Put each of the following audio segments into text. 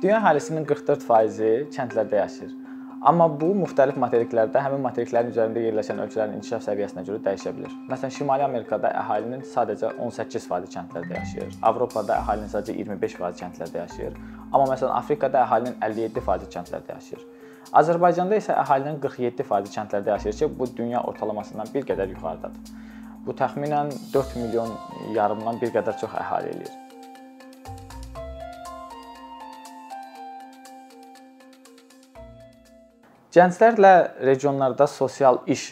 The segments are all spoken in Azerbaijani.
Dünya əhalisinin 44%-i kəndlərdə yaşayır. Amma bu müxtəlif materiklərdə həmin materiklərin üzərində yerləşən ölkələrin inkişaf səviyyəsinə görə dəyişə bilər. Məsələn, Şimali Amerikada əhalinin sadəcə 18% kəndlərdə yaşayır. Avropada əhalinin sadəcə 25% kəndlərdə yaşayır. Amma məsələn, Afrikada əhalinin 57% kəndlərdə yaşayır. Azərbaycanda isə əhalinin 47% kəndlərdə yaşayır ki, bu dünya ortalamasından bir qədər yuxarıdadır. Bu təxminən 4 milyon yarımdan bir qədər çox əhali eləyir. Gənclərlə regionlarda sosial iş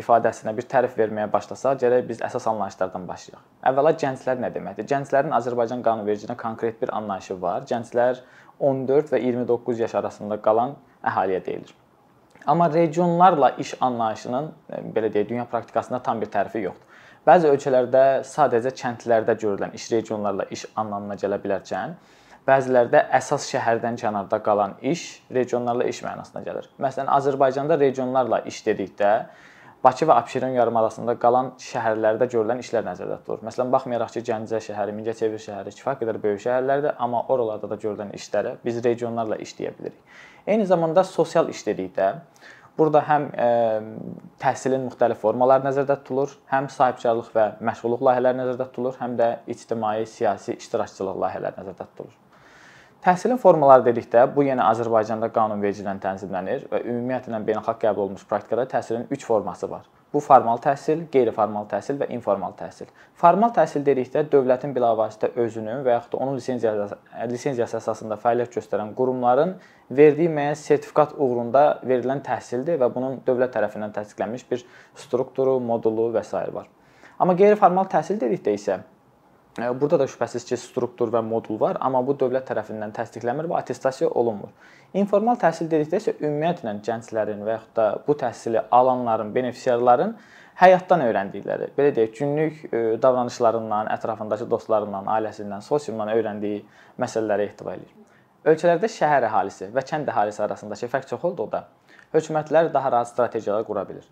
ifadəsinə bir tərif verməyə başlasaq, gərək biz əsas anlayışlardan başlayaq. Əvvəla gənclər nə deməkdir? Gənclərin Azərbaycan qanunvericiliyində konkret bir anlayışı var. Gənclər 14 və 29 yaş arasında qalan əhaliyə deyilir. Amma regionlarla iş anlayışının belə deyək, dünya praktikasında tam bir tərifi yoxdur. Bəzi ölkələrdə sadəcə kəndlərdə görülən iş regionlarla iş anlamına gələ bilərkən, Bəzilərdə əsas şəhərdən kənarda qalan iş regionlarla iş mənasına gəlir. Məsələn, Azərbaycanda regionlarla iş dedikdə Bakı və Abşeron yarımadasında qalan şəhərlərdə görülən işlər nəzərdə tutulur. Məsələn, baxmayaraq ki, Gəncə şəhəri, Mingəçevir şəhəri kifayət qədər böyük şəhərlərdir, amma oralarda da görülən işlərə biz regionlarla iş deyə bilərik. Eyni zamanda sosial iş dedikdə burada həm e, təhsilin müxtəlif formaları nəzərdə tutulur, həm sahibkarlıq və məşğulluq layihələri nəzərdə tutulur, həm də ictimai, siyasi iştirakçılıq layihələri nəzərdə tutulur. Təhsilin formaları dedikdə bu yenə Azərbaycanda qanunvericiliyə tənzimlənir və ümumiyyətlə beynəlxalq qəbul olunmuş praktikada təhsilin 3 forması var. Bu formal təhsil, qeyri-formal təhsil və informal təhsil. Formal təhsil dedikdə dövlətin bilavasitə özünün və yaxud da onun lisenziyası lisenziyası əsasında fəaliyyət göstərən qurumların verdiyi müəyyən sertifikat uğrunda verilən təhsildir və bunun dövlət tərəfindən təsdiqlənmiş bir strukturu, modulu və s. var. Amma qeyri-formal təhsil dedikdə isə Burada da şübhəsiz ki, struktur və modul var, amma bu dövlət tərəfindən təsdiqlənmir və attestasiya olunmur. İnformal təhsil dedikdə isə ümumiyyətlə gənclərin və yaxud da bu təhsili alanların, benefisiarların həyatdan öyrəndikləri, belə deyək, günlük davranışlarından, ətrafındakı dostlarından, ailəsindən, sosiumdan öyrəndiyi məsələlərə ehtiva edir. Ölkələrdə şəhər əhalisi və kənd əhalisi arasındakı fərq çox olduqda hökumətlər daha rahat strategiyalar qura bilir.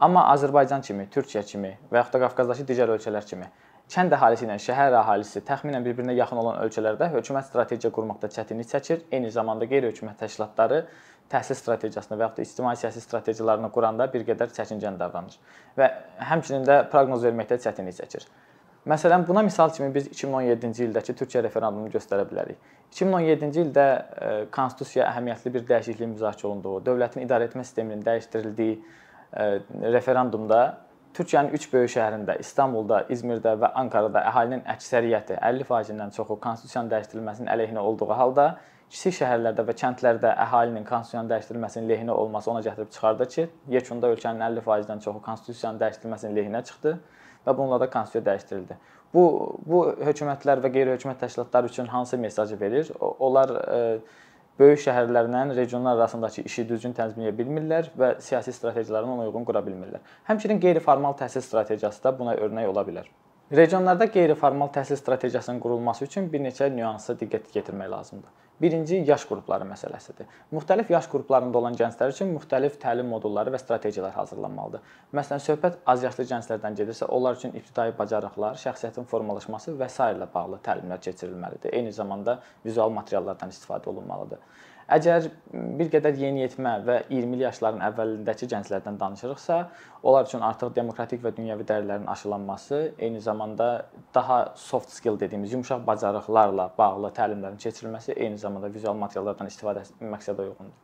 Amma Azərbaycan kimi, Türkiyə kimi və yaxud da Qafqazdakı digər ölkələr kimi kənd əhalisi ilə şəhər əhalisi təxminən bir-birinə yaxın olan ölkələrdə hökumət strategiya qurmaqda çətinlik çəkir. Eyni zamanda qeyri-hökumət təşkilatları təhsil strategiyasını və ya da ictimai siyasi strategiyalarını quranda bir qədər çəkincən davranır və həmçinin də proqnoz verməkdə çətinlik çəkir. Məsələn, buna misal kimi biz 2017-ci ildəki Türkiyə referendumunu göstərə bilərik. 2017-ci ildə e, konstitusiyaya əhəmiyyətli bir dəyişiklik müzakirə olunduğu, dövlətin idarə etmə sisteminin dəyişdirildiyi e, referendumda Türkiyənin 3 böyük şəhərində, İstanbulda, İzmirdə və Ankarada əhalinin əksəriyyəti 50%-dən çoxu konstitusiyanın dəyişdirilməsinin əleyhinə olduğu halda kiçik şəhərlərdə və kəndlərdə əhalinin konstitusiyanın dəyişdirilməsinin lehinə olması ona gətirib çıxardı ki, yekunda ölkənin 50%-dən çoxu konstitusiyanın dəyişdirilməsinin lehinə çıxdı və bununla da konstitusiya dəyişdirildi. Bu bu hökumətlər və qeyri-hökumət təşkilatları üçün hansı mesajı verir? Onlar e, böyük şəhərlərlə regionlar arasındakı işi düzgün tənzimləyə bilmirlər və siyasi strategiyalarına ona uyğun qura bilmirlər. Həmçinin qeyri-formal təhsil strategiyası da buna örnək ola bilər. Regionlarda qeyri-formal təhsil strategiyasının qurulması üçün bir neçə nüansa diqqət yetirmək lazımdır. Birinci yaş qrupları məsələsidir. Müxtəlif yaş qruplarında olan gənclər üçün müxtəlif təlim modulları və strategiyalar hazırlanmalıdır. Məsələn, söhbət az yaşlı gənclərdən gedirsə, onlar üçün ibtidai bacarıqlar, şəxsiyyətin formalaşması və s. ilə bağlı təlimlər keçirilməlidir. Eyni zamanda vizual materiallardan istifadə olunmalıdır. Əgər bir qədər yeniyetmə və 20-li yaşların əvvəlindəki gənclərdən danışırıqsa, onlar üçün artıq demokratik və dünyəvi dəyərlərin aşılanması, eyni zamanda daha soft skill dediyimiz yumşaq bacarıqlarla bağlı təlimlərin keçirilməsi, eyni zamanda vizual materiallardan istifadə məqsədə uyğundur.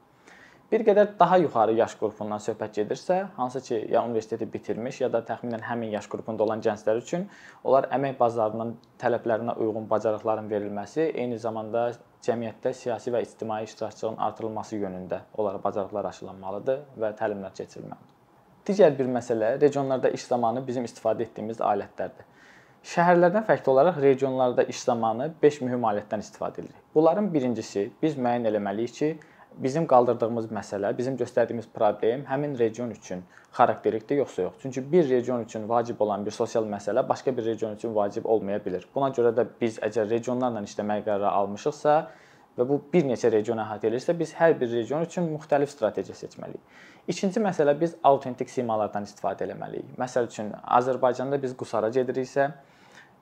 Bir qədər daha yuxarı yaş qrupundan söhbət gedirsə, hansı ki, ya universiteti bitirmiş, ya da təxminən həmin yaş qrupunda olan gənclər üçün onlar əmək bazarının tələblərinə uyğun bacarıqların verilməsi, eyni zamanda cəmiyyətdə siyasi və ictimai iştirakçılığın artırılması yönündə onlara bacarıqlar aşılanmalıdır və təlimlər keçirilməlidir. Digər bir məsələ regionlarda iş zamanı bizim istifadə etdiyimiz alətlərdir. Şəhərlərdən fərqli olaraq regionlarda iş zamanı 5 mühüm alətdən istifadə edirik. Bunların birincisi biz müəyyən etməliyik ki, bizim qaldırdığımız məsələ, bizim göstərdiyimiz problem həmin region üçün xarakterikdir yoxsa yox? Çünki bir region üçün vacib olan bir sosial məsələ başqa bir region üçün vacib olmaya bilər. Buna görə də biz əgər regionlarla işləmək qərarı almışıqsa və bu bir neçə region əhatə edirsə, biz hər bir region üçün müxtəlif strategiya seçməliyik. İkinci məsələ biz autentik simalardan istifadə etməliyik. Məsəl üçün Azərbaycanda biz Qusara gediriksə,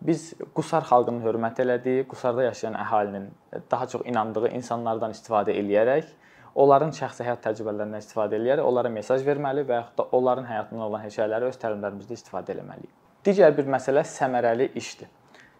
Biz Qusar xalqının hörmət elədiyi, Qusarda yaşayan əhalinin daha çox inandığı insanlardan istifadə eləyərək onların şəxsi həyat təcrübələrindən istifadə eləyərək onlara mesaj verməli və yaxud da onların həyatından olan hekayələri öz təlimlərimizdə istifadə etməliyik. Digər bir məsələ səmərəli işdir.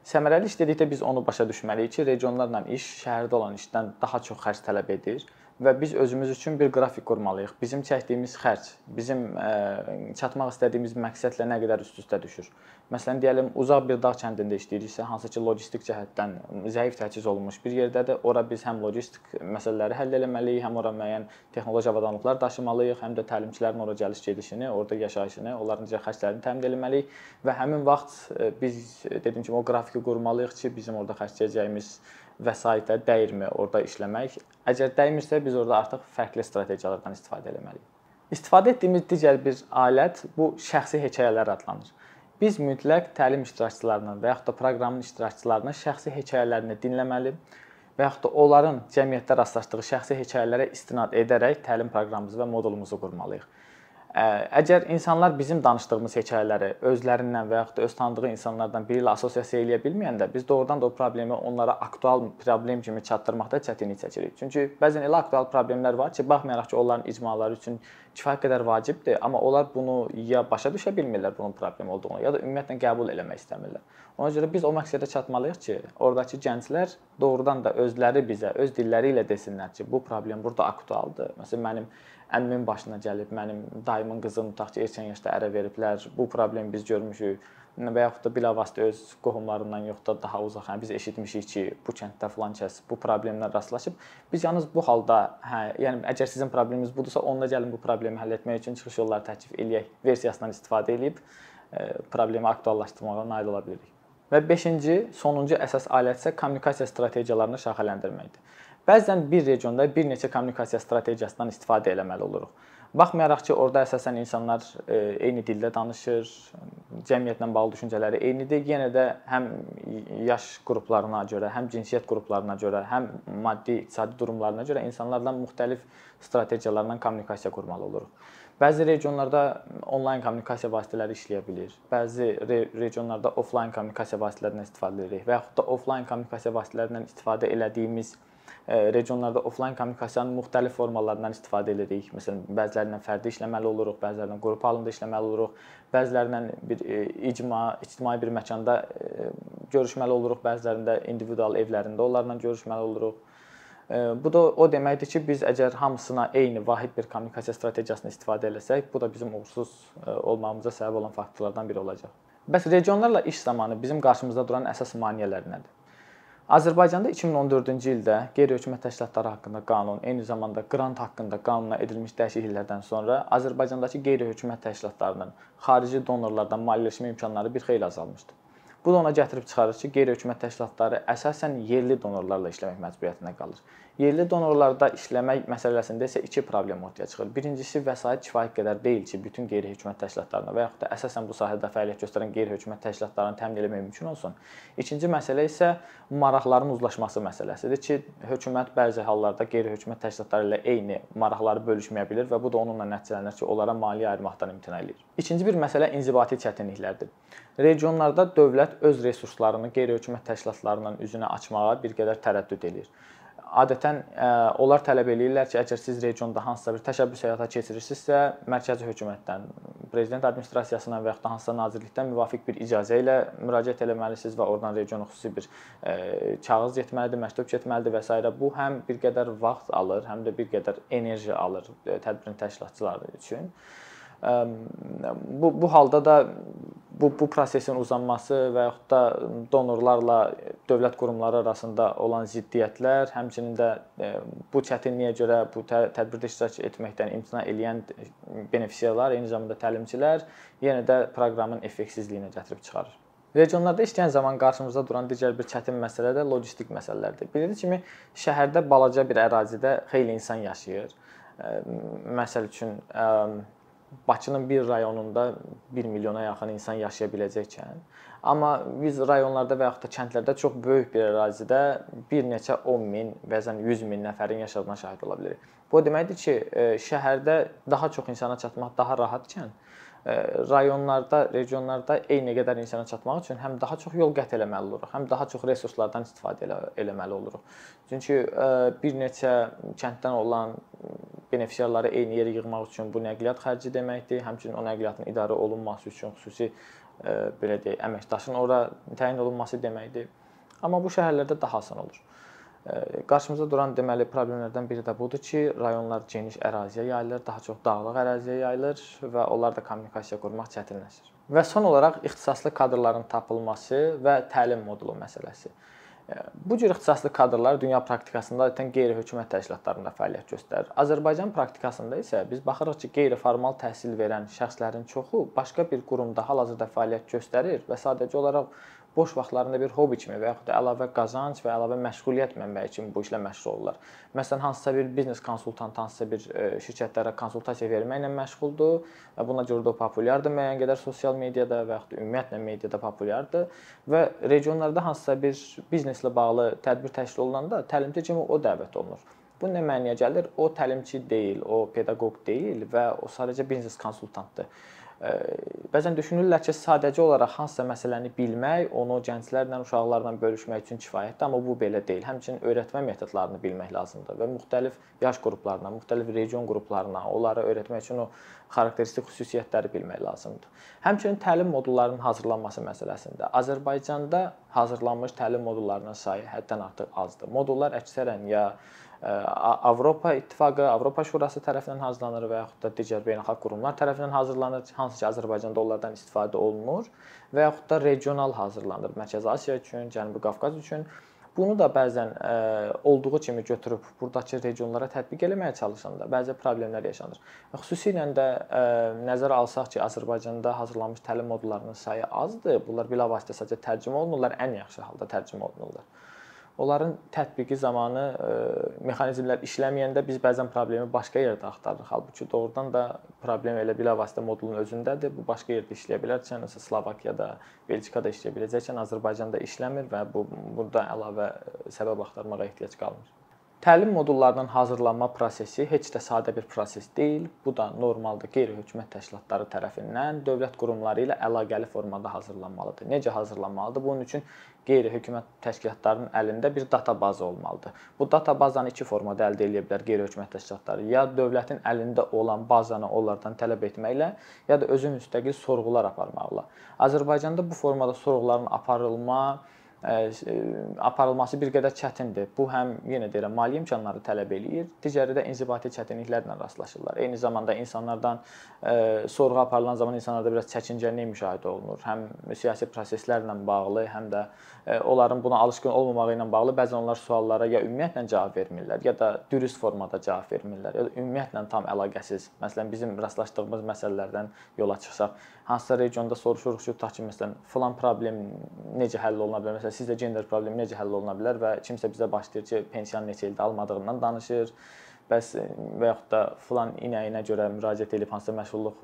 Səmərəli iş dedikdə biz onu başa düşməliyik ki, regionlarla iş şəhərdə olan işdən daha çox xərc tələb edir və biz özümüz üçün bir qrafik qurmalıyıq. Bizim çəkdiyimiz xərc, bizim ə, çatmaq istədiyimiz məqsədlə nə qədər üst-üstə düşür. Məsələn, deyəlim, uzaq bir dağ kəndində işləyiriksə, hansı ki, logistik cəhətdən zəif təchiz olunmuş bir yerdədir, ora biz həm logistik məsələləri həll etməliyik, həm ora müəyyən texnoloji avadanlıqlar daşımalıyıq, həm də təlimçilərin ora gəliş-gedişini, orada yaşayışını, onların necə xərclərini təmin etməliyik və həmin vaxt biz dediyim kimi o qrafiki qurmalıyıq ki, bizim orada xərcləyəcəyimiz vəsaitə dəyirmi orada işləmək? Əgər dəymirsə, biz orada artıq fərqli strategiyalardan istifadə etməliyik. İstifadə etdiyimiz digər bir alət bu şəxsi hekayələr adlanır. Biz mütləq təlim iştirakçılarının və yaxud da proqramın iştirakçılarının şəxsi hekayələrini dinləməli və yaxud da onların cəmiyyətdə rastlaşdığı şəxsi hekayələrə istinad edərək təlim proqramımızı və modulumuzu qurmalıyıq. Əgər insanlar bizim danışdığımız hekayələri özlərindən və yaxud da öz tanıdığı insanlardan biri ilə assosiasiya edə bilməyəndə biz doğrudan da o problemi onlara aktual problem kimi çatdırmaqda çətinlik çəkirik. Çünki bəzən elə aktual problemlər var ki, baxmayaraq ki, onların icmaları üçün kifayət qədər vacibdir, amma onlar bunu ya başa düşə bilmirlər bunun problem olduğunu, ya da ümumiyyətlə qəbul eləmək istəmirlər. Ona görə biz o məqsədə çatmalıyıq ki, oradakı gənclər doğrudan da özləri bizə öz dilləri ilə desinlər ki, bu problem burada aktualdır. Məsələn, mənim əmimin başına gəlib, mənim dayımın qızını tutaq ki, erkən yaşda ərə veriblər. Bu problemi biz görmüşük və yaxud da bilavasitə öz qohumlarından yox da daha uzaq, yəni biz eşitmişik ki, bu kənddə filan kəs bu problemlə rastlaşıb. Biz yalnız bu halda, hə, yəni əgər sizin probleminiz budursa, onda gəlin bu problemi həll etmək üçün çıxış yolları təklif eləyək versiyasından istifadə edib e, problemi aktuallaşdırmağa nail ola bilirik. Və 5-ci, sonuncu əsas alət isə kommunikasiya strategiyalarını şaxələndirməkdir. Bəzən bir regionda bir neçə kommunikasiya strategiyasından istifadə etməli oluruq. Baxmayaraq ki, orada əsasən insanlar e, eyni dildə danışır, cəmiyyətlə bağlı düşüncələri eynidir. Yenə də həm yaş qruplarına görə, həm cinsiyyət qruplarına görə, həm maddi, iqtisadi durumlarına görə insanlarla müxtəlif strategiyalarla kommunikasiya qurmalı oluruq. Bəzi regionlarda onlayn kommunikasiya vasitələri işləyə bilər. Bəzi re regionlarda offlayn kommunikasiya vasitələrindən istifadə edirik və yaxud da offlayn kommunikasiya vasitələrindən istifadə elədiyimiz regionlarda offlayn kommunikasiyanın müxtəlif formalarından istifadə edirik. Məsələn, bəzilərindən fərdi işləməli oluruq, bəzilərindən qrup halında işləməli oluruq, bəzilərindən bir e, icma, ictimai bir məkanda e, görüşməli oluruq, bəzilərində individual evlərində onlarla görüşməli oluruq. E, bu da o deməkdir ki, biz əgər hamısına eyni vahid bir kommunikasiya strategiyasını istifadə etsək, bu da bizim uğursuz olmağımıza səbəb olan faktorlardan biri olacaq. Bəs regionlarla iş zamanı bizim qarşımızda duran əsas maneələr nədir? Azərbaycanda 2014-cü ildə qeyri-hökumət təşkilatları haqqında qanun, eyni zamanda qrant haqqında qanuna edilmiş dəyişikliklərdən sonra Azərbaycandakı qeyri-hökumət təşkilatlarının xarici donorlardan maliyyələşmə imkanları bir xeyli azalmışdı. Bu da ona gətirib çıxarır ki, qeyri-hökumət təşkilatları əsasən yerli donorlarla işləmək məcburiyyətində qalır. Yerli donorlarda işləmək məsələsində isə iki problem ortaya çıxır. Birincisi, vəsait kifayət qədər deyil ki, bütün qeyri-hökumət təşkilatlarına və yaxud da əsasən bu sahədə fəaliyyət göstərən qeyri-hökumət təşkilatlarını təmin etmək mümkün olsun. İkinci məsələ isə maraqların uzlaşması məsələsidir ki, hökumət bəzi hallarda qeyri-hökumət təşkilatları ilə eyni maraqları bölüşməyə bilər və bu da onunla nəticələnir ki, onlara maliyyə ayırmaqdan imtina eləyir. İkinci bir məsələ inzibati çətinliklərdir. Regionlarda dövlət öz resurslarını qeyri-hökumət təşkilatlarının üzünə açmağa bir qədər tərəddüd eləyir adətən ə, e, onlar tələb eləyirlər ki, əgər siz regionda hansısa bir təşəbbüs həyata keçirirsinizsə, mərkəzi hökumətdən, prezident administrasiyasından və ya da hansısa nazirlikdən müvafiq bir icazə ilə müraciət etməlisiniz və oradan regiona xüsusi bir ə, e, kağız getməlidir, məktub getməlidir və s. Bu həm bir qədər vaxt alır, həm də bir qədər enerji alır e, tədbirin təşkilatçıları üçün. Bu bu halda da bu bu prosesin uzanması və yaxud da donorlarla dövlət qurumları arasında olan ziddiyyətlər, həmçinin də e, bu çətinliyə görə bu tədbirdə iştirak etməkdən imtina edən benefisiarlar, eyni zamanda təlimçilər yenə də proqramın effektivliyinə gətirib çıxarır. Regionlarda işləyən zaman qarşımızda duran digər bir çətin məsələ də logistik məsələlərdir. Bildiyiniz kimi şəhərdə balaca bir ərazidə xeyli insan yaşayır. E, məsəl üçün Bakının bir rayonunda 1 milyona yaxın insan yaşaya biləcəykən, amma biz rayonlarda və yaxud da kəndlərdə çox böyük bir ərazidə bir neçə 10 min, bəzən 100 min nəfərin yaşadığına şahid ola bilərik. Bu o deməkdir ki, e, şəhərdə daha çox insana çatmaq daha rahatkən, rayonlarda, regionlarda eyni qədər insana çatmaq üçün həm daha çox yol qət eləməli oluruq, həm daha çox resurslardan istifadə elə, eləməli oluruq. Çünki bir neçə kənddən olan benefisiarları eyni yerə yığmaq üçün bu nəqliyyat xərci deməkdir. Həmçinin o nəqliyyatın idarə olunması üçün xüsusi belə deyək, əməkdaşın ora təyin olunması deməkdir. Amma bu şəhərlərdə daha asan olur. Qarşımızda duran deməli problemlərdən biri də budur ki, rayonlar geniş əraziyə yayılır, daha çox dağlıq əraziyə yayılır və onlarla kommunikasiya qurmaq çətinləşir. Və son olaraq ixtisaslı kadrların tapılması və təlim modulu məsələsi. Bu cür ixtisaslı kadrlar dünya praktikasında adətən qeyri-hökumət təşkilatlarında fəaliyyət göstərir. Azərbaycan praktikasında isə biz baxırıq ki, qeyri-formal təhsil verən şəxslərin çoxu başqa bir qurumda hal-hazırda fəaliyyət göstərir və sadəcə olaraq boş vaxtlarında bir hobbi kimi və yaxud da əlavə qazanc və əlavə məşğuliyyət mənbəyi kimi bu işlə məşğul olurlar. Məsələn, hansısa bir biznes konsultant hansısa bir e, şirkətlərə konsultasiya verməklə məşğuldur və buna görə də o populyardır müəyyən qədər sosial mediada və yaxud da ümumiyyətlə mediada populyardır və regionlarda hansısa bir bizneslə bağlı tədbir təşkil olunanda təlimçi kimi o dəvət olunur. Bu nə mənaya gəlir? O təlimçi deyil, o pedaqoq deyil və o sadəcə biznes konsultantdır. Bəzən düşünürlər ki, sadəcə olaraq hansısa məsələni bilmək, onu gənclərlə, uşaqlarla bölüşmək üçün kifayətdir, amma bu belə deyil. Həmçinin öyrətmə metodlarını bilmək lazımdır və müxtəlif yaş qruplarına, müxtəlif region qruplarına onları öyrətmək üçün o xarakteristik xüsusiyyətləri bilmək lazımdır. Həmçinin təlim modullarının hazırlanması məsələsində Azərbaycanda hazırlanmış təlim modullarının sayı həddən artıq azdır. Modullar əksərən ya Avropa İttifaqı, Avropa Şurası tərəfindən hazırlanır və yaxud da digər beynəlxalq qurumlar tərəfindən hazırlanır, hansı ki, Azərbaycanda onlardan istifadə olunur və yaxud da regional hazırlanır. Mərkəzi Asiya üçün, Cənubi Qafqaz üçün Bunu da bəzən ə, olduğu kimi götürüb burdakı regionlara tətbiq etməyə çalışanda bəzi problemlər yaşanır. Xüsusilə də ə, nəzərə alsaq ki, Azərbaycanda hazırlanmış təlim modullarının sayı azdır. Bunlar bilavasitə sadəcə tərcümə olunurlar, ən yaxşı halda tərcümə olunurlar. Onların tətbiqi zamanı e, mexanizmlər işləməyəndə biz bəzən problemi başqa yerdə axtarırıq. Halbuki doğrudan da problem elə bilavasitə modulun özündədir. Bu başqa yerdə işləyə bilər. Məsələn, Slovakiyada, Belçikada işləyə biləcəksən, Azərbaycanda işləmir və bu burada əlavə səbəb axtarmağa ehtiyac qalmır. Təlim modullarının hazırlanma prosesi heç də sadə bir proses deyil. Bu da normalda qeyri-hökumət təşkilatları tərəfindən dövlət qurumları ilə əlaqəli formada hazırlanmalıdır. Necə hazırlanmalıdır? Bunun üçün qeyri-hökumət təşkilatlarının əlində bir databaza olmalıdır. Bu databazanı iki formada əldə edə bilər qeyri-hökumət təşkilatları. Ya dövlətin əlində olan bazanı onlardan tələb etməklə, ya da özü müstəqil sorğular aparmaqla. Azərbaycanda bu formada sorğuların aparılma aparılması bir qədər çətindir. Bu həm yenə deyirəm, maliyyə imkanları tələb eləyir, digəri də inzibati çətinliklərlə rastlaşırlar. Eyni zamanda insanlardan sorğu aparılan zaman insanlarda biraz çəkincənlik müşahidə olunur. Həm siyasi proseslərlə bağlı, həm də onların buna alışqın olmamağı ilə bağlı bəzən onlar suallara ya ümumiyyətlə cavab vermirlər, ya da dürüst formada cavab vermirlər, ya da ümumiyyətlə tam əlaqəsiz. Məsələn, bizim rastlaşdığımız məsələlərdən yola çıxsaq, hansısa regionda soruşuruq ki, tutaq ki, məsələn, filan problem necə həll oluna bilər? Məsələn, sizdə gender problemi necə həll oluna bilər və kimsə bizə başlayır ki, pensiyanı neçə ildə almadığından danışır bəs və yaxud da filan inəyinə görə müraciət edib hansısa məşğulluq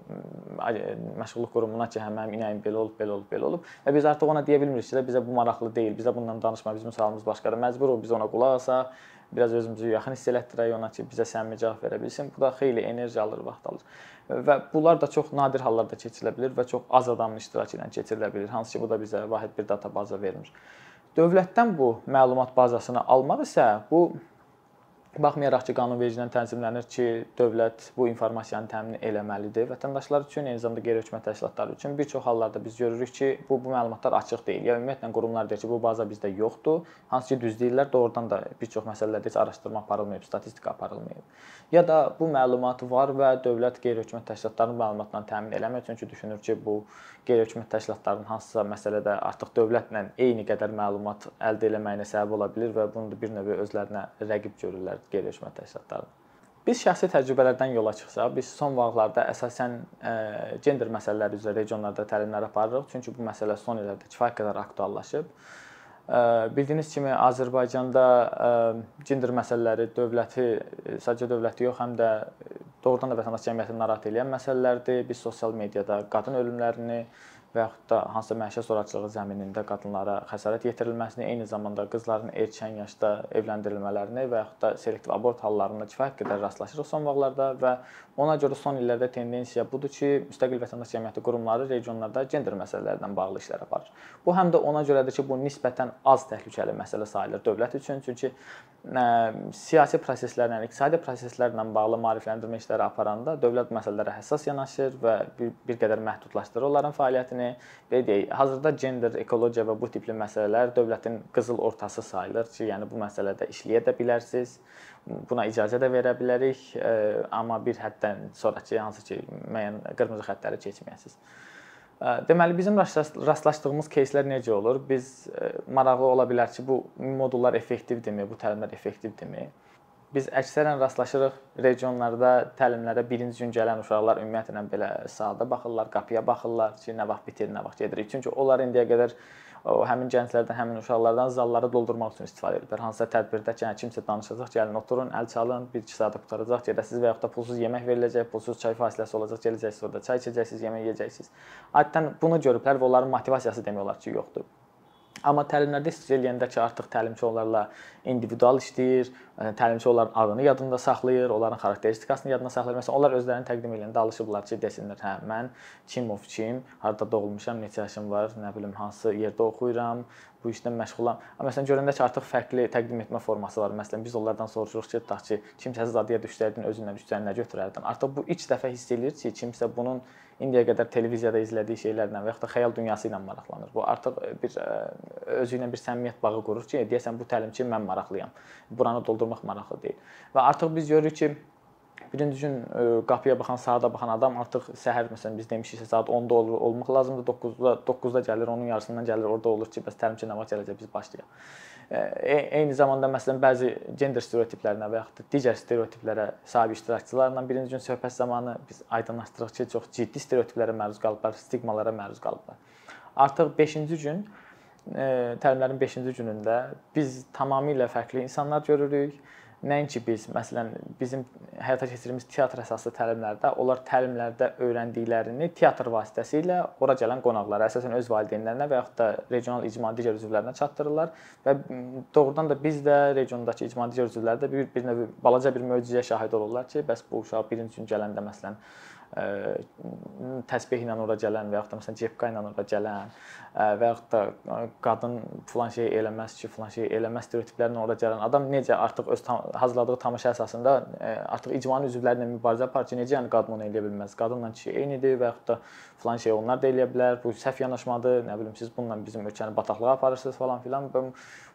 məşğulluq qurumuna ki, hə mənim inəyim belə olub, belə olub, belə olub və biz artıq ona deyə bilmirik ki, bizə bu maraqlı deyil, bizə bundan danışma, bizim sualımız başqadır. Məcburuq biz ona qulaq asaq, biraz özümüzü yaxın hiss elətdirək ona ki, bizə səmimi cavab verə bilsin. Bu da xeyli enerji alır, vaxt alır. Və bunlar da çox nadir hallarda keçirilə bilər və çox az adamın iştirakı ilə keçirilə bilər. Hansı ki, bu da bizə vahid bir data baza vermir. Dövlətdən bu məlumat bazasını almaq isə bu Baxmayaraq ki, qanunvericiliklə tənzimlənir ki, dövlət bu informasiyanı təmin eləməlidir. Vətəndaşlar üçün, eyni zamanda qeyri-hökumət təşkilatları üçün bir çox hallarda biz görürük ki, bu bu məlumatlar açıq deyil. Ya ümumiyyətlə qurumlar deyir ki, bu baza bizdə yoxdur. Hansı ki, düz deyirlər, doğrudan da bir çox məsələlərdə heç araşdırma aparılmayıb, statistika aparılmayıb. Ya da bu məlumat var və dövlət qeyri-hökumət təşkilatlarının məlumatlarını təmin eləmir, çünki düşünür ki, bu qeyri-hökumət təşkilatlarının hansısa məsələdə artıq dövlətlə eyni qədər məlumat əldə etməyinə səbəb ola bilər və bunu da bir növ özlərinə rəqib görürlər qeyri-hökumət təşkilatları. Biz şəxsi təcrübələrdən yola çıxsaq, biz son vaxtlarda əsasən ə, gender məsələləri üzrə regionlarda təlimlər aparırıq, çünki bu məsələ son illərdə kifayət qədər aktuallaşıb. Ə, bildiyiniz kimi Azərbaycanda ə, gender məsələləri dövləti, sadəcə dövləti yox, həm də doğrudan da vətəndaş cəmiyyətini narahat edən məsələlərdir. Biz sosial mediada qadın ölümlərini və yaxud da hansısa məişət zorakılığı zəminində qadınlara xəsarət yetirilməsini, eyni zamanda qızların erkən yaşda evləndirilmələrini və yaxud da selektiv abort hallarına kifayət qədər rastlaşırıq son vaxtlarda və ona görə son illərdə tendensiya budur ki, müstəqil vətəndaş cəmiyyəti qurumları regionlarda gender məsələlərlə bağlı işlər aparır. Bu həm də ona görədir ki, bu nisbətən az təhlükəli məsələ sayılır dövlət üçün, çünki ə, siyasi proseslərlə, iqtisadi proseslərlə bağlı maarifləndirmə işləri aparanda dövlət məsələlərə həssas yanaşır və bir, bir qədər məhdudlaşdırır onların fəaliyyətini. Belə deyək, hazırda gender, ekologiya və bu tipli məsələlər dövlətin qızıl ortası sayılır ki, yəni bu məsələdə işləyə də bilərsiniz buna icazə də verə bilərik, e, amma bir həddən sonrakı hansı ki, müəyyən qırmızı xəttləri keçməyəsiniz. E, deməli bizim rastlaşdığımız кейslər necə olur? Biz e, maraqlı ola bilər ki, bu modullar effektivdirmi, bu təlimlər effektivdirmi? Biz əksərən rastlaşırıq regionlarda təlimlərə birinci gün gələn uşaqlar ümumiyyətlə belə saata baxırlar, qapıya baxırlar ki, nə vaxt bitir, nə vaxt gedirik. Çünki onlar indiyə qədər o həmin gənclərdən, həmin uşaqlardan zalları doldurmaq üçün istifadə edirlər. Hansısa tədbirdə ki, yəni kimsə danışacaq, gəlin oturun, əl çalın, 1-2 saata qutaracaq, gedəsiz və yaxud da pulsuz yemək veriləcək, pulsuz çay fasiləsi olacaq, gələcəksiniz orada çay içəcəksiniz, yemək yeyəcəksiniz. Adətən bunu görüblər və onların motivasiyası demək olar ki, yoxdur. Amma təlimlərdə istifadə edəndə ki, artıq təlimçi onlarla individual işləyir, təlimçi adını yadında saxlayır, onların xarakteristikasını yadında saxlayır. Məsələn, onlar özlərini təqdim edəndə alışıblar ki, desinlər, hə, mən kim of kim, harda doğulmuşam, neçə yaşım var, nə bilim, hansı yerdə oxuyuram, bu işlə məşğulam. Amma məsələn, görəndə ki, artıq fərqli təqdim etmə forması var. Məsələn, biz onlardan soruşuruq ki, tutaq ki, kimsəsiz adıya düşsəydin, özünlə düşsən nə götürərdin? Artıq bu ilk dəfə hiss eləyir ki, kimsə bunun indiyə qədər televiziyada izlədiyi şeylərlə və yaxud da xəyal dünyası ilə maraqlanır. Bu artıq bir özü ilə bir səmimiyyət bağı qurur ki, deyəsən bu təlimçi mən maraqlıyam. Buranı doldurmaq maraqlı deyil. Və artıq biz görürük ki, birinci gün qapıya baxan, saata baxan adam artıq səhər məsələn biz demişiksə saat 10-da olur, olmaq lazımdır. 9-da 9-da gəlir, onun yarısından gəlir, orada olur ki, bəs təlimçi nə vaxt gələcək biz başlayaq. E, eyni zamanda məsələn bəzi gender stereotiplərinə və yaxud da digər stereotiplərə sahib iştirakçılarla birinci gün söhbət zamanı biz aydınlaşdırırıq ki, çox ciddi stereotiplərə məruz qalıblar, stigmalara məruz qalıblar. Artıq 5-ci gün e, təlimlərin 5-ci günündə biz tamamilə fərqli insanlar görürük. Nəinki biz, məsələn, bizim həyata keçirdiyimiz teatr əsaslı təlimlərdə onlar təlimlərdə öyrəndiklərini teatr vasitəsilə ora gələn qonaqlara, əsasən öz valideynlərinə və yaxud da regional icma digər üzvlərinə çatdırırlar və doğrudan da biz də regiondakı icma digər üzvləri də bir, bir növ balaca bir möcüzəyə şahid olurlar ki, bəs bu uşaq birinci gün gələndə məsələn təsbeh ilə ora gələn və yaxud da məsələn cepka ilə ora gələn və yaxud da qadın filan şey eləməz ki, filan şey eləməz stereotiplərlə ora gələn adam necə artıq öz tam, hazırladığı tamaşa əsasında artıq icmanın üzvləri ilə mübarizə aparır ki, necə yəni qadın onu eləyə bilməz? Qadınla kişi eynidir və yaxud da filan şey onlar da eləyə bilər. Bu səhv yanaşmadır. Nə bilim siz bununla bizim ölkəni bataqlığa aparırsınız falan filan.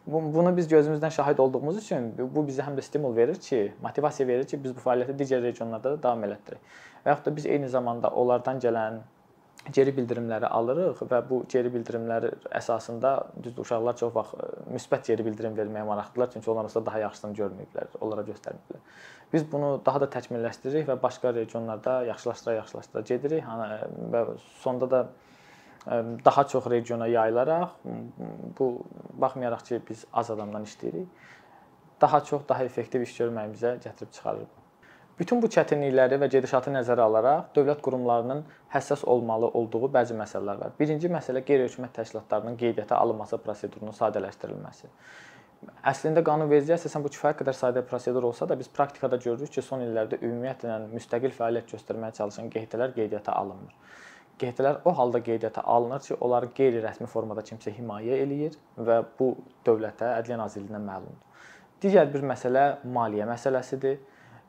Bunu biz gözümüzdən şahid olduğumuz üçün bu bizə həm də stimul verir ki, motivasiya verir ki, biz bu fəaliyyəti digər regionlarda da davam elətdirək və yaxud da biz eyni zamanda onlardan gələn geri bildirimləri alırıq və bu geri bildirimlər əsasında düzdür uşaqlar çox vaxt e, müsbət geri bildirim verməyə maraqlıdırlar çünki onlar da daha yaxşısını görməyiblər, onlara göstərməyiblər. Biz bunu daha da təkmilləşdiririk və başqa regionlarda yaxşılaşdıra yaxşılaşdıra gedirik və sonda da e, daha çox regiona yayılaraq bu baxmayaraq ki, biz az adamdan işləyirik, daha çox, daha effektiv iş görməyimizə gətirib çıxarır. Bütün bu çətinlikləri və gedişatı nəzərə alaraq dövlət qurumlarının həssas olmalı olduğu bəzi məsələlər var. Birinci məsələ qeyri-hökumət təşkilatlarının qeydiyyata alınması prosedurunun sadələşdirilməsi. Əslində qanunvericiliyə əsasən bu kifayət qədər sadə prosedur olsa da biz praktikada görürük ki, son illərdə ümumiyyətlə müstəqil fəaliyyət göstərməyə çalışan QHT-lər qeydiyyata alınmır. QHT-lər o halda qeydiyyata alınır ki, onları qeyri-rəsmi formada kimsə himayə eləyir və bu dövlətə, Ədliyyə Nazirliyinə məlumdur. Digər bir məsələ maliyyə məsələsidir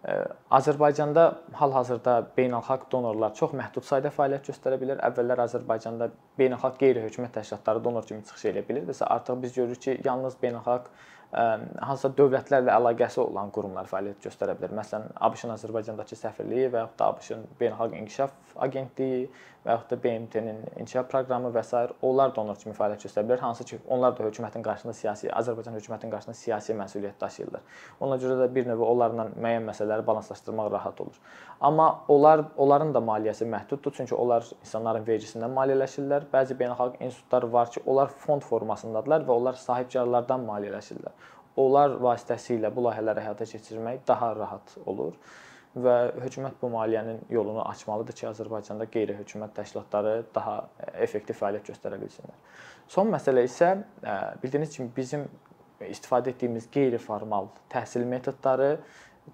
Azərbaycanda hal-hazırda beynəlxalq donorlar çox məhdud sayda fəaliyyət göstərə bilər. Əvvəllər Azərbaycanda beynəlxalq qeyri-hökumət təşkilatları donor kimi çıxış edə bilirdisə, artıq biz görürük ki, yalnız beynəlxalq hansısa dövlətlərlə əlaqəsi olan qurumlar fəaliyyət göstərə bilər. Məsələn, ABŞ-ın Azərbaycandakı səfirliyi və yaxud da ABŞ-ın Beynəlxalq İnkişaf Agentliyi və yaxud da BMT-nin inkişaf proqramı və s. onlar donor kimi fəaliyyət göstərə bilər, hansı ki, onlar da hökumətin qarşısında siyasi, Azərbaycan hökumətinin qarşısında siyasi məsuliyyət daşıyırlar. Ona görə də bir növ onlarla müəyyən məsələləri balanslaşdırmaq rahat olur. Amma onlar onların da maliyyəsi məhduddur, çünki onlar insanların vergisindən maliyyələşirlər. Bəzi beynəlxalq institutlar var ki, onlar fond formasındadılar və onlar sahibkarlardan maliyyələşirlər. Onlar vasitəsilə bu layihələri həyata keçirmək daha rahat olur və hökumət bu maliyyənin yolunu açmalıdır ki, Azərbaycanda qeyri-hökumət təşkilatları daha effektiv fəaliyyət göstərə bilsinlər. Son məsələ isə bildiyiniz kimi bizim istifadə etdiyimiz qeyri-formal təhsil metodları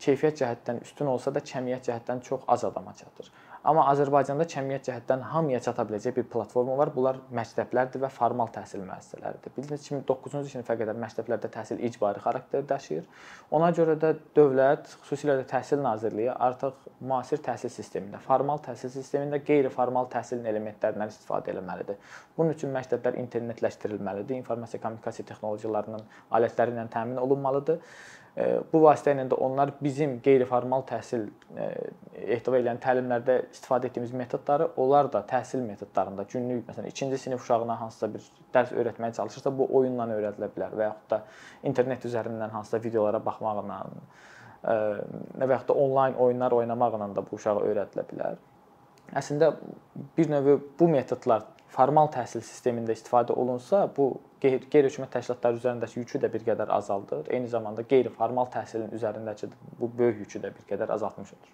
keyfiyyət cəhətdən üstün olsa da, kəmiyyət cəhətdən çox az adama çatır. Amma Azərbaycanda kəmiyyət cəhətdən hamıya çata biləcək bir platforma var. Bunlar məktəblərdir və formal təhsil müəssisələridir. Bildiyiniz kimi 9-cu sinifə qədər məktəblərdə təhsil icbari xarakter daşıyır. Ona görə də dövlət, xüsusilə də Təhsil Nazirliyi artıq müasir təhsil sistemində, formal təhsil sistemində qeyri-formal təhsilin elementlərindən istifadə etməlidir. Bunun üçün məktəblər internetləşdirilməlidir, informasiya kommunikasiya texnologiyalarının alətləri ilə təmin olunmalıdır bu vasitə ilə də onlar bizim qeyri-formal təhsil ehtiva edən təlimlərdə istifadə etdiyimiz metodları onlar da təhsil metodlarında günlük məsələn 2-ci sinif uşağına hansısa bir dərs öyrətməyə çalışırsa bu oyunla öyrədilə bilər və yaxud da internet üzərindən hansısa videolara baxmaqla və yaxud da onlayn oyunlar oynamaqla da bu uşağa öyrədilə bilər. Əslində bir növ bu metodlar formal təhsil sistemində istifadə olunsa, bu qeyri-hökumət təşkilatları üzərindəki yükü də bir qədər azaldır. Eyni zamanda qeyri-formal təhsilin üzərindəki bu böyük yükü də bir qədər azaltmış olur.